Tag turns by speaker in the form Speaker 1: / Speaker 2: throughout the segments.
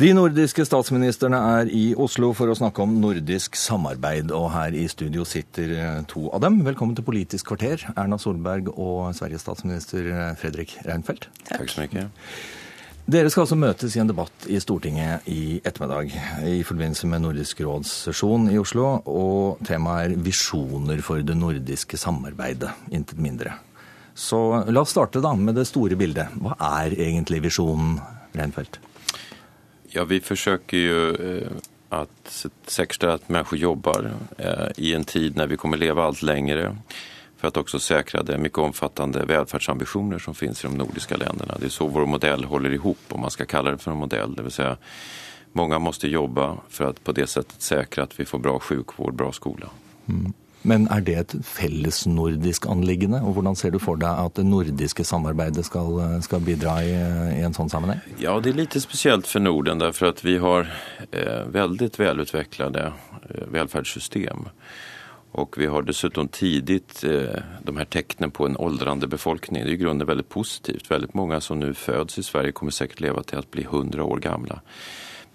Speaker 1: De nordiske statsministerne er i Oslo for å snakke om nordisk samarbeid, og her i studio sitter eh, to av dem. Velkommen til Politisk kvarter, Erna Solberg og Sveriges statsminister eh, Fredrik Reinfeldt.
Speaker 2: Takk så mye.
Speaker 1: Dere skal altså møtes i en debatt i Stortinget i ettermiddag i forbindelse med Nordisk råds sesjon i Oslo, og temaet er visjoner for det nordiske samarbeidet, intet mindre. Så la oss starte da med det store bildet. Hva er egentlig visjonen, Reinfeldt?
Speaker 2: Ja, vi forsøker jo at att säkerställa att människor jobbar eh, i en tid når vi kommer leve allt längre for att också säkra de mycket omfattande välfärdsambitioner som finns i de nordiske länderna. Det er så vår modell håller ihop, om man skal kalle det for en modell. Det vill säga, många måste jobba for att på det sättet säkra att vi får bra sjukvård, bra skola.
Speaker 1: Mm. Men er det et felles nordisk anliggende? Og hvordan ser du for deg at det nordiske samarbeidet skal, skal bidra i, i, en sånn sammenheng?
Speaker 2: Ja, det er litt spesielt for Norden, derfor at vi har eh, veldig velutviklede eh, velferdssystem. Og vi har dessuten tidlig eh, de her tegnene på en aldrende befolkning. Det er i grunnen veldig positivt. Veldig mange som nå fødes i Sverige, kommer sikkert leve til å bli 100 år gamle.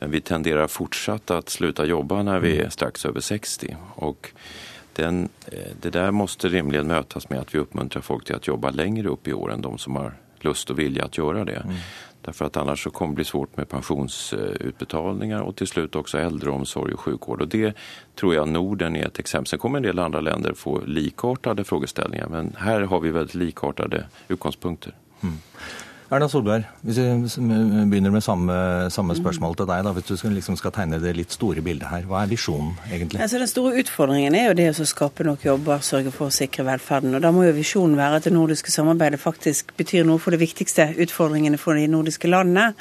Speaker 2: Men vi tenderer fortsatt å slutte å jobbe når vi er straks over 60. Og den, eh, det der måste rimligen mötas med at vi uppmuntrar folk til å jobbe lenger opp i år enn de som har lust og vilje å gjøre det. Mm. Därför att annars så kommer det bli svårt med pensionsutbetalningar og til slutt også äldreomsorg og sjukvård. Og det tror jeg Norden er et eksempel. Sen kommer en del andre länder få likartade frågeställningar men her har vi veldig likartade utgangspunkter. Mm.
Speaker 1: Erna Solberg, hvis vi begynner med samme, samme spørsmål til deg. da, Hvis du skal, liksom skal tegne det litt store bildet her, hva er visjonen egentlig?
Speaker 3: Altså, den store utfordringen er jo det å skape nok jobber, sørge for å sikre velferden. og Da må jo visjonen være at det nordiske samarbeidet faktisk betyr noe for de viktigste utfordringene for de nordiske landene.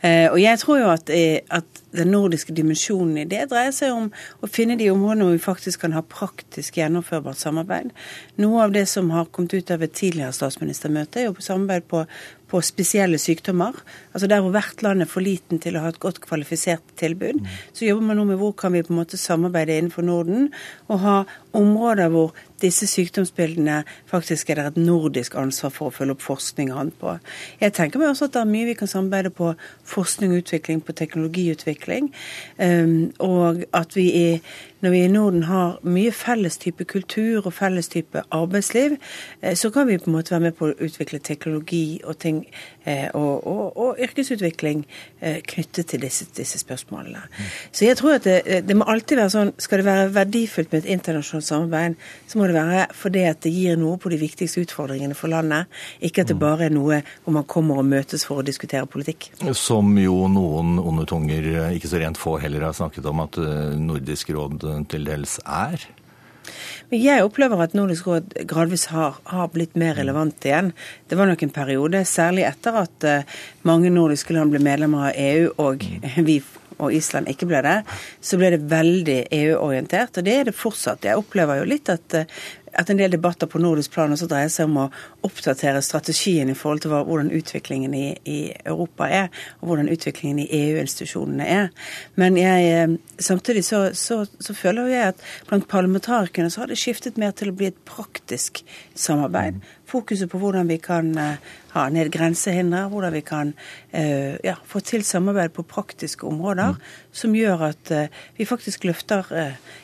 Speaker 3: Eh, og jeg tror jo at, eh, at den nordiske dimensjonen i det dreier seg om å finne de områdene hvor vi faktisk kan ha praktisk gjennomførbart samarbeid. Noe av det som har kommet ut av et tidligere statsministermøte, er jo på samarbeid på, på spesielle sykdommer. Altså Der hvor hvert land er for liten til å ha et godt kvalifisert tilbud, mm. så jobber man nå med hvor kan vi på en måte samarbeide innenfor Norden og ha områder hvor disse sykdomsbildene faktisk er det et nordisk ansvar for å følge opp forskning og annet på. Jeg tenker meg også at det er mye vi kan samarbeide på forskning og utvikling, på teknologiutvikling. Um, og at vi i, når vi i Norden har mye felles type kultur og felles type arbeidsliv, eh, så kan vi på en måte være med på å utvikle teknologi og ting eh, og, og, og yrkesutvikling eh, knyttet til disse, disse spørsmålene. Så jeg tror at det, det må alltid være sånn, skal det være verdifullt med et internasjonalt samarbeid, så må det være fordi at det gir noe på de viktigste utfordringene for landet, ikke at det mm. bare er noe hvor man kommer og møtes for å diskutere politikk.
Speaker 1: Som jo noen onde tunger, ikke så rent få heller, har snakket om at Nordisk råd til dels er.
Speaker 3: Men jeg opplever at Nordisk råd gradvis har, har, blitt mer relevant igjen. Det var nok en periode, særlig etter at uh, mange nordiske land ble medlemmer av EU og mm. vi og Island ikke ble det, så ble det veldig EU-orientert. Og det er det fortsatt. Jeg opplever jo litt at uh, at en del debatter på nordisk plan også dreier seg om å oppdatere strategien i forhold til hvordan utviklingen i, i, Europa er, og hvordan utviklingen i EU-institusjonene er. Men jeg, eh, samtidig så, så, så, føler jeg at blant parlamentarikerne så har det skiftet mer til å bli et praktisk samarbeid. Fokuset på hvordan vi kan uh, ha ned grensehindre, hvordan vi kan uh, ja, få til samarbeid på praktiske områder mm. som gjør at uh, vi faktisk løfter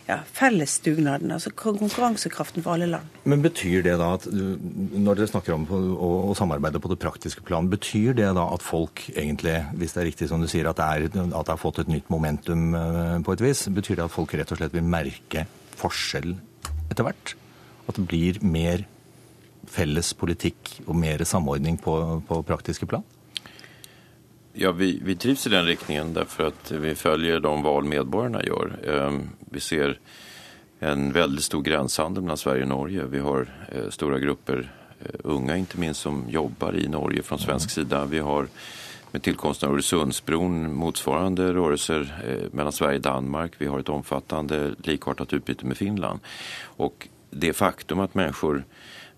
Speaker 3: ja, fellesdugnaden, altså konkurransekraften for alle land.
Speaker 1: Men betyr det da at når dere snakker om å, samarbeide på det praktiske plan, betyr det da at folk egentlig, hvis det er riktig som du sier, at det, er, at det har fått et nytt momentum eh, på et vis, betyr det at folk rett og slett vil merke forskjell etter hvert? At det blir mer felles politikk og mer samordning på, på praktiske plan?
Speaker 2: Ja, vi, vi trives i den riktningen derfor at vi følger de valg medborgerne gjør. Ehm, vi ser en veldig stor gränshandel mellom Sverige og Norge. Vi har store grupper unge unga inte minst som jobber i Norge fra svensk sida. Vi har med tillkomsten av Öresundsbron motsvarande rörelser eh, mellom Sverige og Danmark. Vi har et omfattende likartat utbyte med Finland. Og det faktum at människor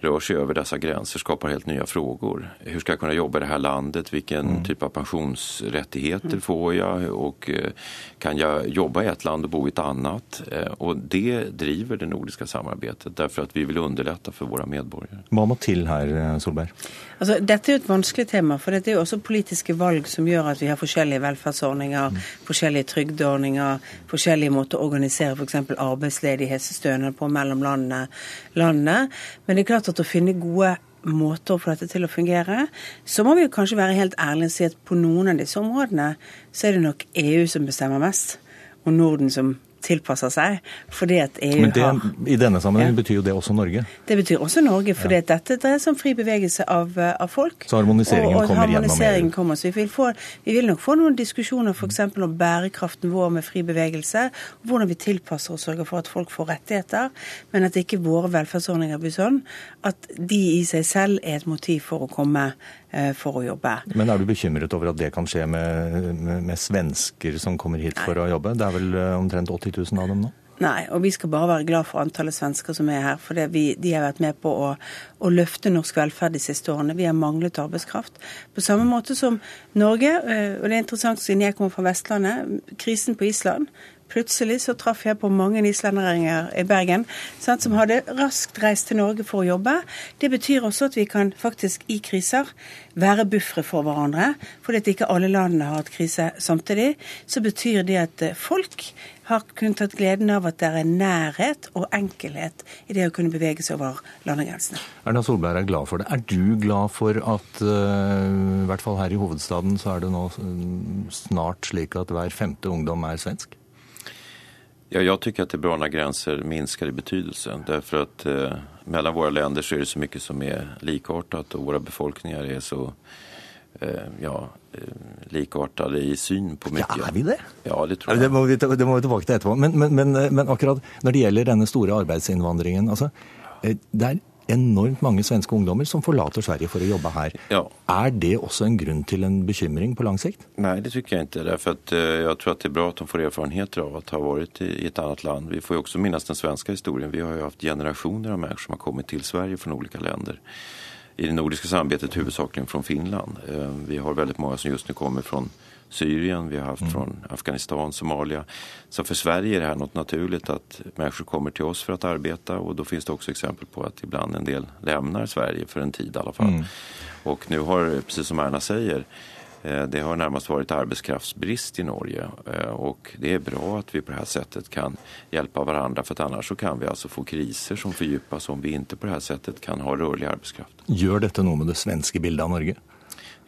Speaker 2: rör sig över dessa gränser skapar helt nya frågor. Hur ska jag kunna jobba i det här landet? Vilken mm. typ av pensionsrättigheter mm. får jag? Och eh, kan jag jobba i ett land och bo i ett annat? Eh, och det driver det nordiska samarbetet därför att vi vill underlätta för våra medborgare.
Speaker 1: Vad må till här, eh, Solberg?
Speaker 3: Altså, dette er jo et vanskelig tema, for det er jo også politiske valg som gjør at vi har forskjellige velferdsordninger, mm. forskjellige trygdeordninger, forskjellige måter å organisere f.eks. arbeidsledighetsstønad på mellom landene, landene. Men det er klart at å finne gode måter å få dette til å fungere, så må vi jo kanskje være helt ærlige og si at på noen av disse områdene så er det nok EU som bestemmer mest, og Norden som tilpasser seg. fordi at EU
Speaker 1: Men det,
Speaker 3: har...
Speaker 1: I denne sammenheng ja. betyr jo det også Norge?
Speaker 3: Det betyr også Norge, for ja. dette dreier seg om fri bevegelse av, eh, av folk.
Speaker 1: Så harmoniseringen
Speaker 3: og, og
Speaker 1: kommer harmoniseringen
Speaker 3: gjennom Kommer. Så vi vil, få, vi vil nok få noen diskusjoner f.eks. om bærekraften vår med fri bevegelse, hvordan vi tilpasser og sørger for at folk får rettigheter, men at ikke våre velferdsordninger blir sånn at de i seg selv er et motiv for å komme for å jobbe.
Speaker 1: Men er du bekymret over at det kan skje med, med, med svensker som kommer hit for å jobbe? Det er vel eh, omtrent 80 000 av dem nå?
Speaker 3: Nei, og vi skal bare være glad for antallet svensker som er her. For vi, de har vært med på å, å, løfte norsk velferd de siste årene. Vi har manglet arbeidskraft. På samme måte som Norge, eh, og det er interessant siden jeg kommer fra Vestlandet, krisen på Island Plutselig så traff jeg på mange islendinger i Bergen sant, som hadde raskt reist til Norge for å jobbe. Det betyr også at vi kan faktisk i kriser være buffere for hverandre. Fordi at ikke alle landene har hatt krise samtidig. Så betyr det at eh, folk har kunnet tatt gleden av at det er nærhet og enkelhet i det å kunne bevege seg over landegrensene.
Speaker 1: Erna Solberg er glad for det. Er du glad for at uh, i hvert fall her i hovedstaden så er det nå mm, snart slik at hver femte ungdom er svensk?
Speaker 2: Ja, jag tycker att när gränser minskar i betydelse. Därför att eh, mellan våra länder så är det så mycket som är likartat och våra befolkningar är så eh, ja, eh, likartade i syn på mye.
Speaker 1: Ja, er vi det?
Speaker 2: Ja, det tror jeg.
Speaker 1: Det må vi, det må vi tilbake til etterpå. Men, men, men, men akkurat når det gjelder denne store arbeidsinnvandringen altså, eh, det er enormt mange svenske ungdommer som forlater Sverige for å jobbe her.
Speaker 2: Ja.
Speaker 1: Er det også en grunn til en bekymring på lang sikt?
Speaker 2: Nei, det syns jeg ikke. Därför att, eh, jag tror at det er bra at de får erfarenheter av å ha vært i et annet land. Vi får jo også minnes den svenske historien. Vi har jo hatt generasjoner av mennesker som har kommet til Sverige fra ulike länder. I det nordiske samarbeidet hovedsakelig fra Finland. Eh, vi har veldig mange som just nå kommer fra Syrien, vi har haft fra från Afghanistan, Somalia. Så för Sverige är det här något naturligt att människor kommer till oss för att arbeta och då finns det också exempel på att ibland en del lämnar Sverige för en tid i alla fall. Mm. Och nu har, precis som Erna säger, eh, det har närmast varit arbetskraftsbrist i Norge og och det är bra att vi på det här sättet kan hjälpa varandra för att annars så kan vi alltså få kriser som fördjupas om vi inte på det här sättet kan ha rörlig arbetskraft.
Speaker 1: Gör detta något med det svenska bildet av Norge?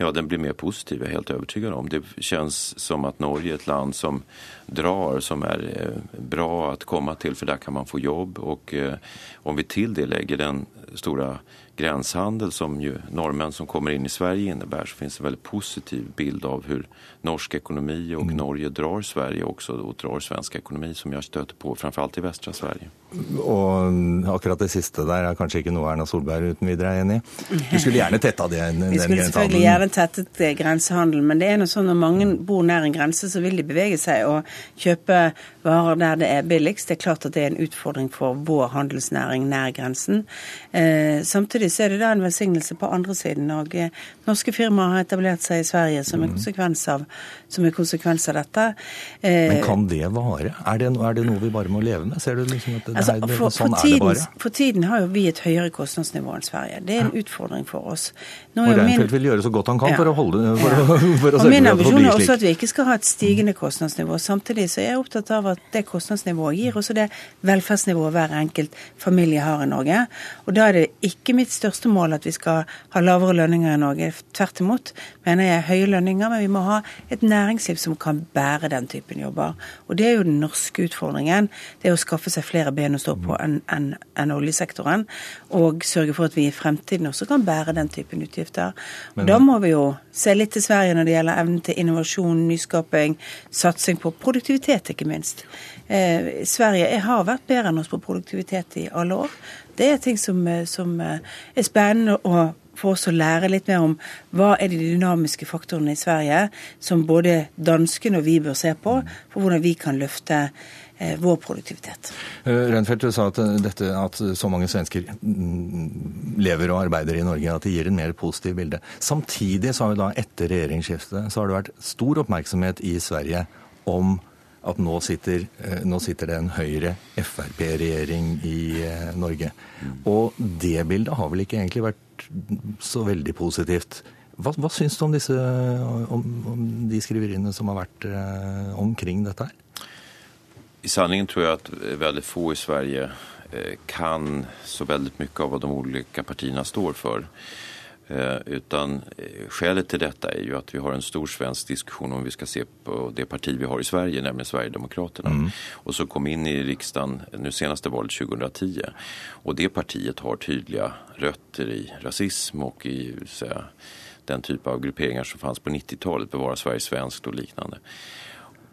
Speaker 2: Ja, den blir mer positiv, jeg er helt overbevist om. Det kjennes som at Norge er et land som drar, som är eh, bra å komme til, for der kan man få jobb. Och eh, om vi til det legger den store grensehandel som ju nordmenn som kommer inn i Sverige innebär så finns det en veldig positiv bild av hur norsk ekonomi och mm. Norge drar Sverige också og drar svensk ekonomi som jeg stöter på framförallt i västra Sverige.
Speaker 1: Og akkurat det siste der er kanskje ikke noe Erna Solberg uten videre er enig i. Du skulle gjerne tetta det. Den,
Speaker 3: Vi skulle selvfølgelig gjerne tettet eh, grensehandelen, men det er noe sånn når mange bor nær en grense, så vil de bevege seg og kjøpe varer der det er billigst. Det er klart at det er en utfordring for vår handelsnæring nær grensen. Eh, samtidig så er det da en velsignelse på andre siden. Og eh, norske firmaer har etablert seg i Sverige som en mm. konsekvens av, en konsekvens av dette.
Speaker 1: Eh, men kan det vare? Er det, er det, noe vi bare må leve med? Ser du liksom at det
Speaker 3: Altså, for, sånn for, tiden, for, tiden, har jo vi et høyere kostnadsnivå enn Sverige. Det er en utfordring for oss.
Speaker 1: Nå og Reinfeldt vil gjøre så godt han kan ja. for å holde for, ja. for, for å
Speaker 3: og Min ambisjon er også at vi ikke skal ha et stigende kostnadsnivå. Samtidig så er jeg opptatt av at det kostnadsnivået gir også det velferdsnivået hver enkelt familie har i Norge. Og da er det ikke mitt største mål at vi skal ha lavere lønninger i Norge. Tvert imot mener jeg høye lønninger, men vi må ha et næringsliv som kan bære den typen jobber. Og det er jo den norske utfordringen. Det er å skaffe seg flere ben å stå på enn en, en oljesektoren. Og sørge for at vi i fremtiden også kan bære den typen utgifter. Men, da må vi jo se litt til Sverige når det gjelder evnen til innovasjon, nyskaping, satsing på produktivitet, ikke minst. Eh, Sverige har vært bedre enn oss på produktivitet i alle år. Det er ting som, eh, som eh, er spennende å for oss å lære litt mer om hva er de dynamiske faktorene i Sverige som både danskene og vi bør se på, for hvordan vi kan løfte eh, vår produktivitet.
Speaker 1: Uh, Reinfeldt sa at, dette, at så mange svensker mm, lever og arbeider i Norge at det gir en mer positiv bilde. Samtidig så har vi da etter regjeringsskiftet så har det vært stor oppmerksomhet i Sverige om at nå sitter, eh, nå sitter det en Høyre-Frp-regjering i eh, Norge. Og det bildet har vel ikke egentlig vært så veldig positivt. Hva, hva syns du om, disse, om, om de skriveriene som har vært eh, omkring dette her?
Speaker 2: I sanningen tror jeg at veldig få i Sverige kan så veldig mye av hva de ulike partiene står for. Eh, utan eh, skälet till detta är ju att vi har en stor svensk diskussion om vi ska se på det parti vi har i Sverige, nämligen Sverigedemokraterna. Mm. Och så kom in i riksdagen nu senaste valet 2010. Och det partiet har tydliga rötter i rasism och i säga, den typ av grupperingar som fanns på 90-talet, Bevara Sverige svenskt och liknande.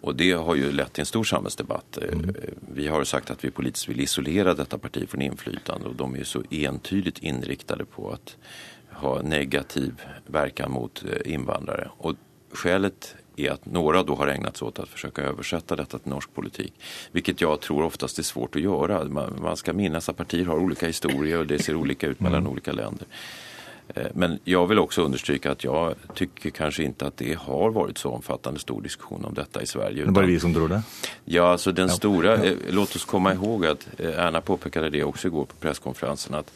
Speaker 2: Och det har ju lett till en stor samhällsdebatt. Mm. Vi har sagt att vi politiskt vill isolera detta parti från inflytande och de är så entydigt inriktade på att ha negativ verkan mot eh, invandrare. Och skälet är att några då har ägnat sig åt att försöka översätta detta till norsk politik. Vilket jag tror oftast är svårt att göra. Man, man ska minnas att partier har olika historier och det ser olika ut mellan mm. olika länder. Eh, men jag vill också understryka att jag tycker kanske inte att det har varit så omfattande stor diskussion om detta i Sverige.
Speaker 1: Det är bara vi som tror det?
Speaker 2: Ja, alltså den ja. stora, ja. Eh, låt oss komma ihåg att Erna påpekade det också igår på presskonferensen att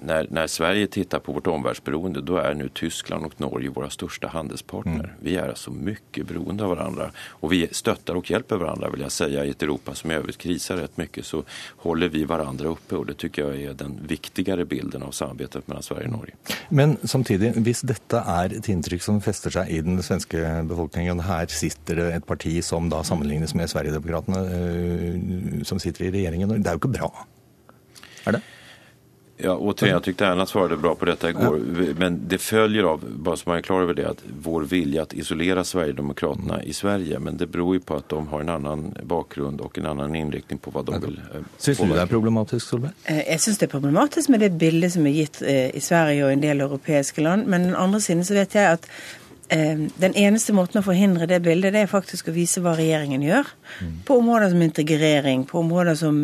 Speaker 2: när, när, Sverige tittar på vårt omvärldsberoende då är nu Tyskland och Norge våra största handelspartner. Mm. Vi är alltså mycket beroende av varandra och vi stöttar och hjälper varandra vill jag säga. I ett Europa som i övrigt krisar rätt mycket så håller vi varandra uppe och det tycker jag är den viktigare bilden av samarbetet mellan Sverige och Norge.
Speaker 1: Men samtidigt, hvis detta är ett intryck som fäster sig i den svenska befolkningen, här sitter det ett parti som då sammanlignas med Sverigedemokraterna eh, som sitter i regeringen, det är ju inte bra. Är det?
Speaker 2: Ja, återigen, jag tyckte Erna svarade bra på detta igår. Ja. Men det följer av, bara så man är klar över det, att vår vilja att isolera Sverigedemokraterna i Sverige. Men det beror ju på att de har en annan bakgrund och en annan inriktning på vad de vill
Speaker 1: eh, Syns du det er problematisk, Solveig?
Speaker 3: Eh, jeg syns det er problematisk med det bildet som er gitt eh, i Sverige og en del europeiske land. Men den andre siden så vet jeg at den eneste måten å forhindre det bildet, det er faktisk å vise hva regjeringen gjør. Mm. På områder som integrering, på områder som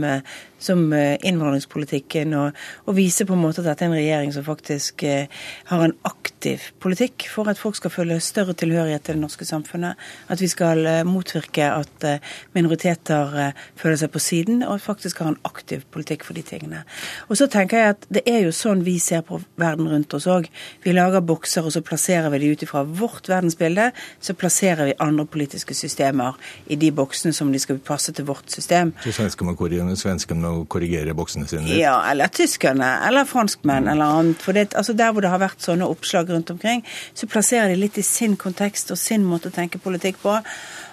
Speaker 3: som eh, innvandringspolitikken, og, og vise på en måte at dette er en regjering som faktisk eh, har en aktiv politikk for at folk skal føle større tilhørighet til det norske samfunnet. At vi skal eh, motvirke at minoriteter føler seg på siden, og faktisk har en aktiv politikk for de tingene. Og så tenker jeg at det er jo sånn vi ser på verden rundt oss òg. Vi lager bokser, og så plasserer vi de ut ifra vårt verdensbilde. Så plasserer vi andre politiske systemer i de boksene som de skal passe til vårt system.
Speaker 1: Så svenskene må å korrigere boksene sine litt?
Speaker 3: Ja, eller tyskerne, eller franskmenn, mm. eller annet. For det, altså Der hvor det har vært sånne oppslag rundt omkring, så plasserer de litt i sin kontekst og sin måte å tenke politikk på.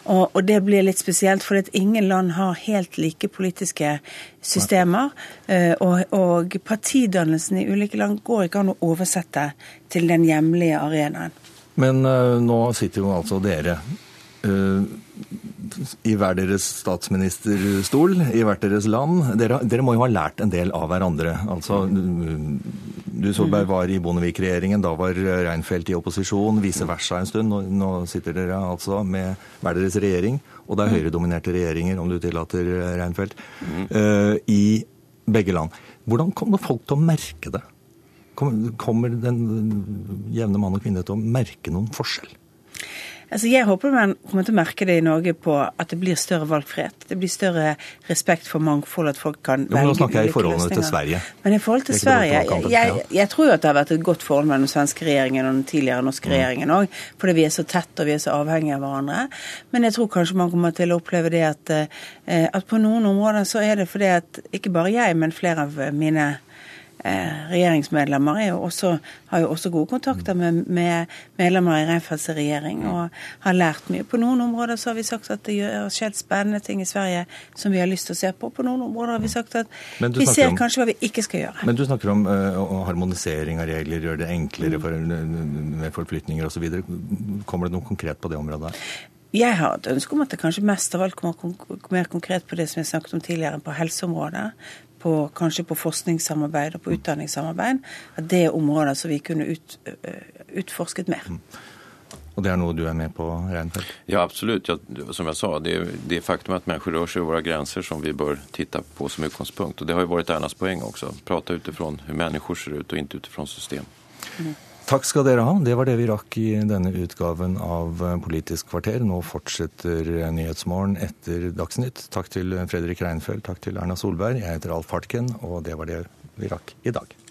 Speaker 3: Og, og det blir litt spesielt, for ingen land har helt like politiske systemer. Uh, og, og partidannelsen i ulike land går ikke an å oversette til den hjemlige arenaen.
Speaker 1: Men uh, nå sitter jo altså dere uh, i hver deres statsministerstol, i hvert deres land. Dere, dere, må jo ha lært en del av hverandre. Altså, du Solberg var i Bondevik-regjeringen, da var Reinfeldt i opposisjon, vice versa en stund. Nå, nå sitter dere altså med hver deres regjering, og det er høyredominerte regjeringer, om du tillater Reinfeldt, uh, i begge land. Hvordan kommer folk til å merke det? Kommer den jevne mann og kvinne til å merke noen forskjell?
Speaker 3: Altså Jeg håper man kommer til å merke det i Norge på at det blir større valgfrihet. Det blir større respekt for mangfold, at folk kan velge
Speaker 1: ulike løsninger. Nå snakker jeg i forholdene til Sverige.
Speaker 3: Men i forhold til Sverige jeg, jeg, tror jo at det har vært et godt forhold mellom den svenske regjeringen og den tidligere norske mm. regjeringen òg. Fordi vi er så tett og vi er så avhengige av hverandre. Men jeg tror kanskje man kommer til å oppleve det at, eh, at på noen områder så er det fordi at ikke bare jeg, men flere av mine regjeringsmedlemmer jo også, har jo også gode kontakter med, med medlemmer i Reinfeldts regjering og har lært mye. På noen områder så har vi sagt at det har skjedd spennende ting i Sverige som vi har lyst til å se på. På noen områder har vi sagt at vi ser om, kanskje hva vi ikke skal gjøre.
Speaker 1: Men du snakker om uh, harmonisering av regler, gjøre det enklere for, med forflytninger osv. Kommer det noe konkret på det området?
Speaker 3: Jeg har et ønske om at det kanskje mest av alt kommer mer konkret på det som jeg snakket om tidligere, på helseområdet. På, kanskje på forskningssamarbeid og på utdanningssamarbeid. At det er områder som vi kunne ut, utforsket mer. Mm.
Speaker 1: Og det er noe du er med på, Reinfeldt?
Speaker 2: Ja, absolutt. Ja, som jeg sa, det er, det faktum at mennesker rører seg over våre grenser som vi bør titte på som utgangspunkt. Og det har jo vært Ernas poeng også. Prate ut ifra hvordan mennesker ser ut, og ikke ut ifra system.
Speaker 1: Mm. Takk skal dere ha. Det var det vi rakk i denne utgaven av Politisk kvarter. Nå fortsetter Nyhetsmorgen etter Dagsnytt. Takk til Fredrik Reinfeldt, takk til Erna Solberg. Jeg heter Alf Hartken, og det var det vi rakk i dag.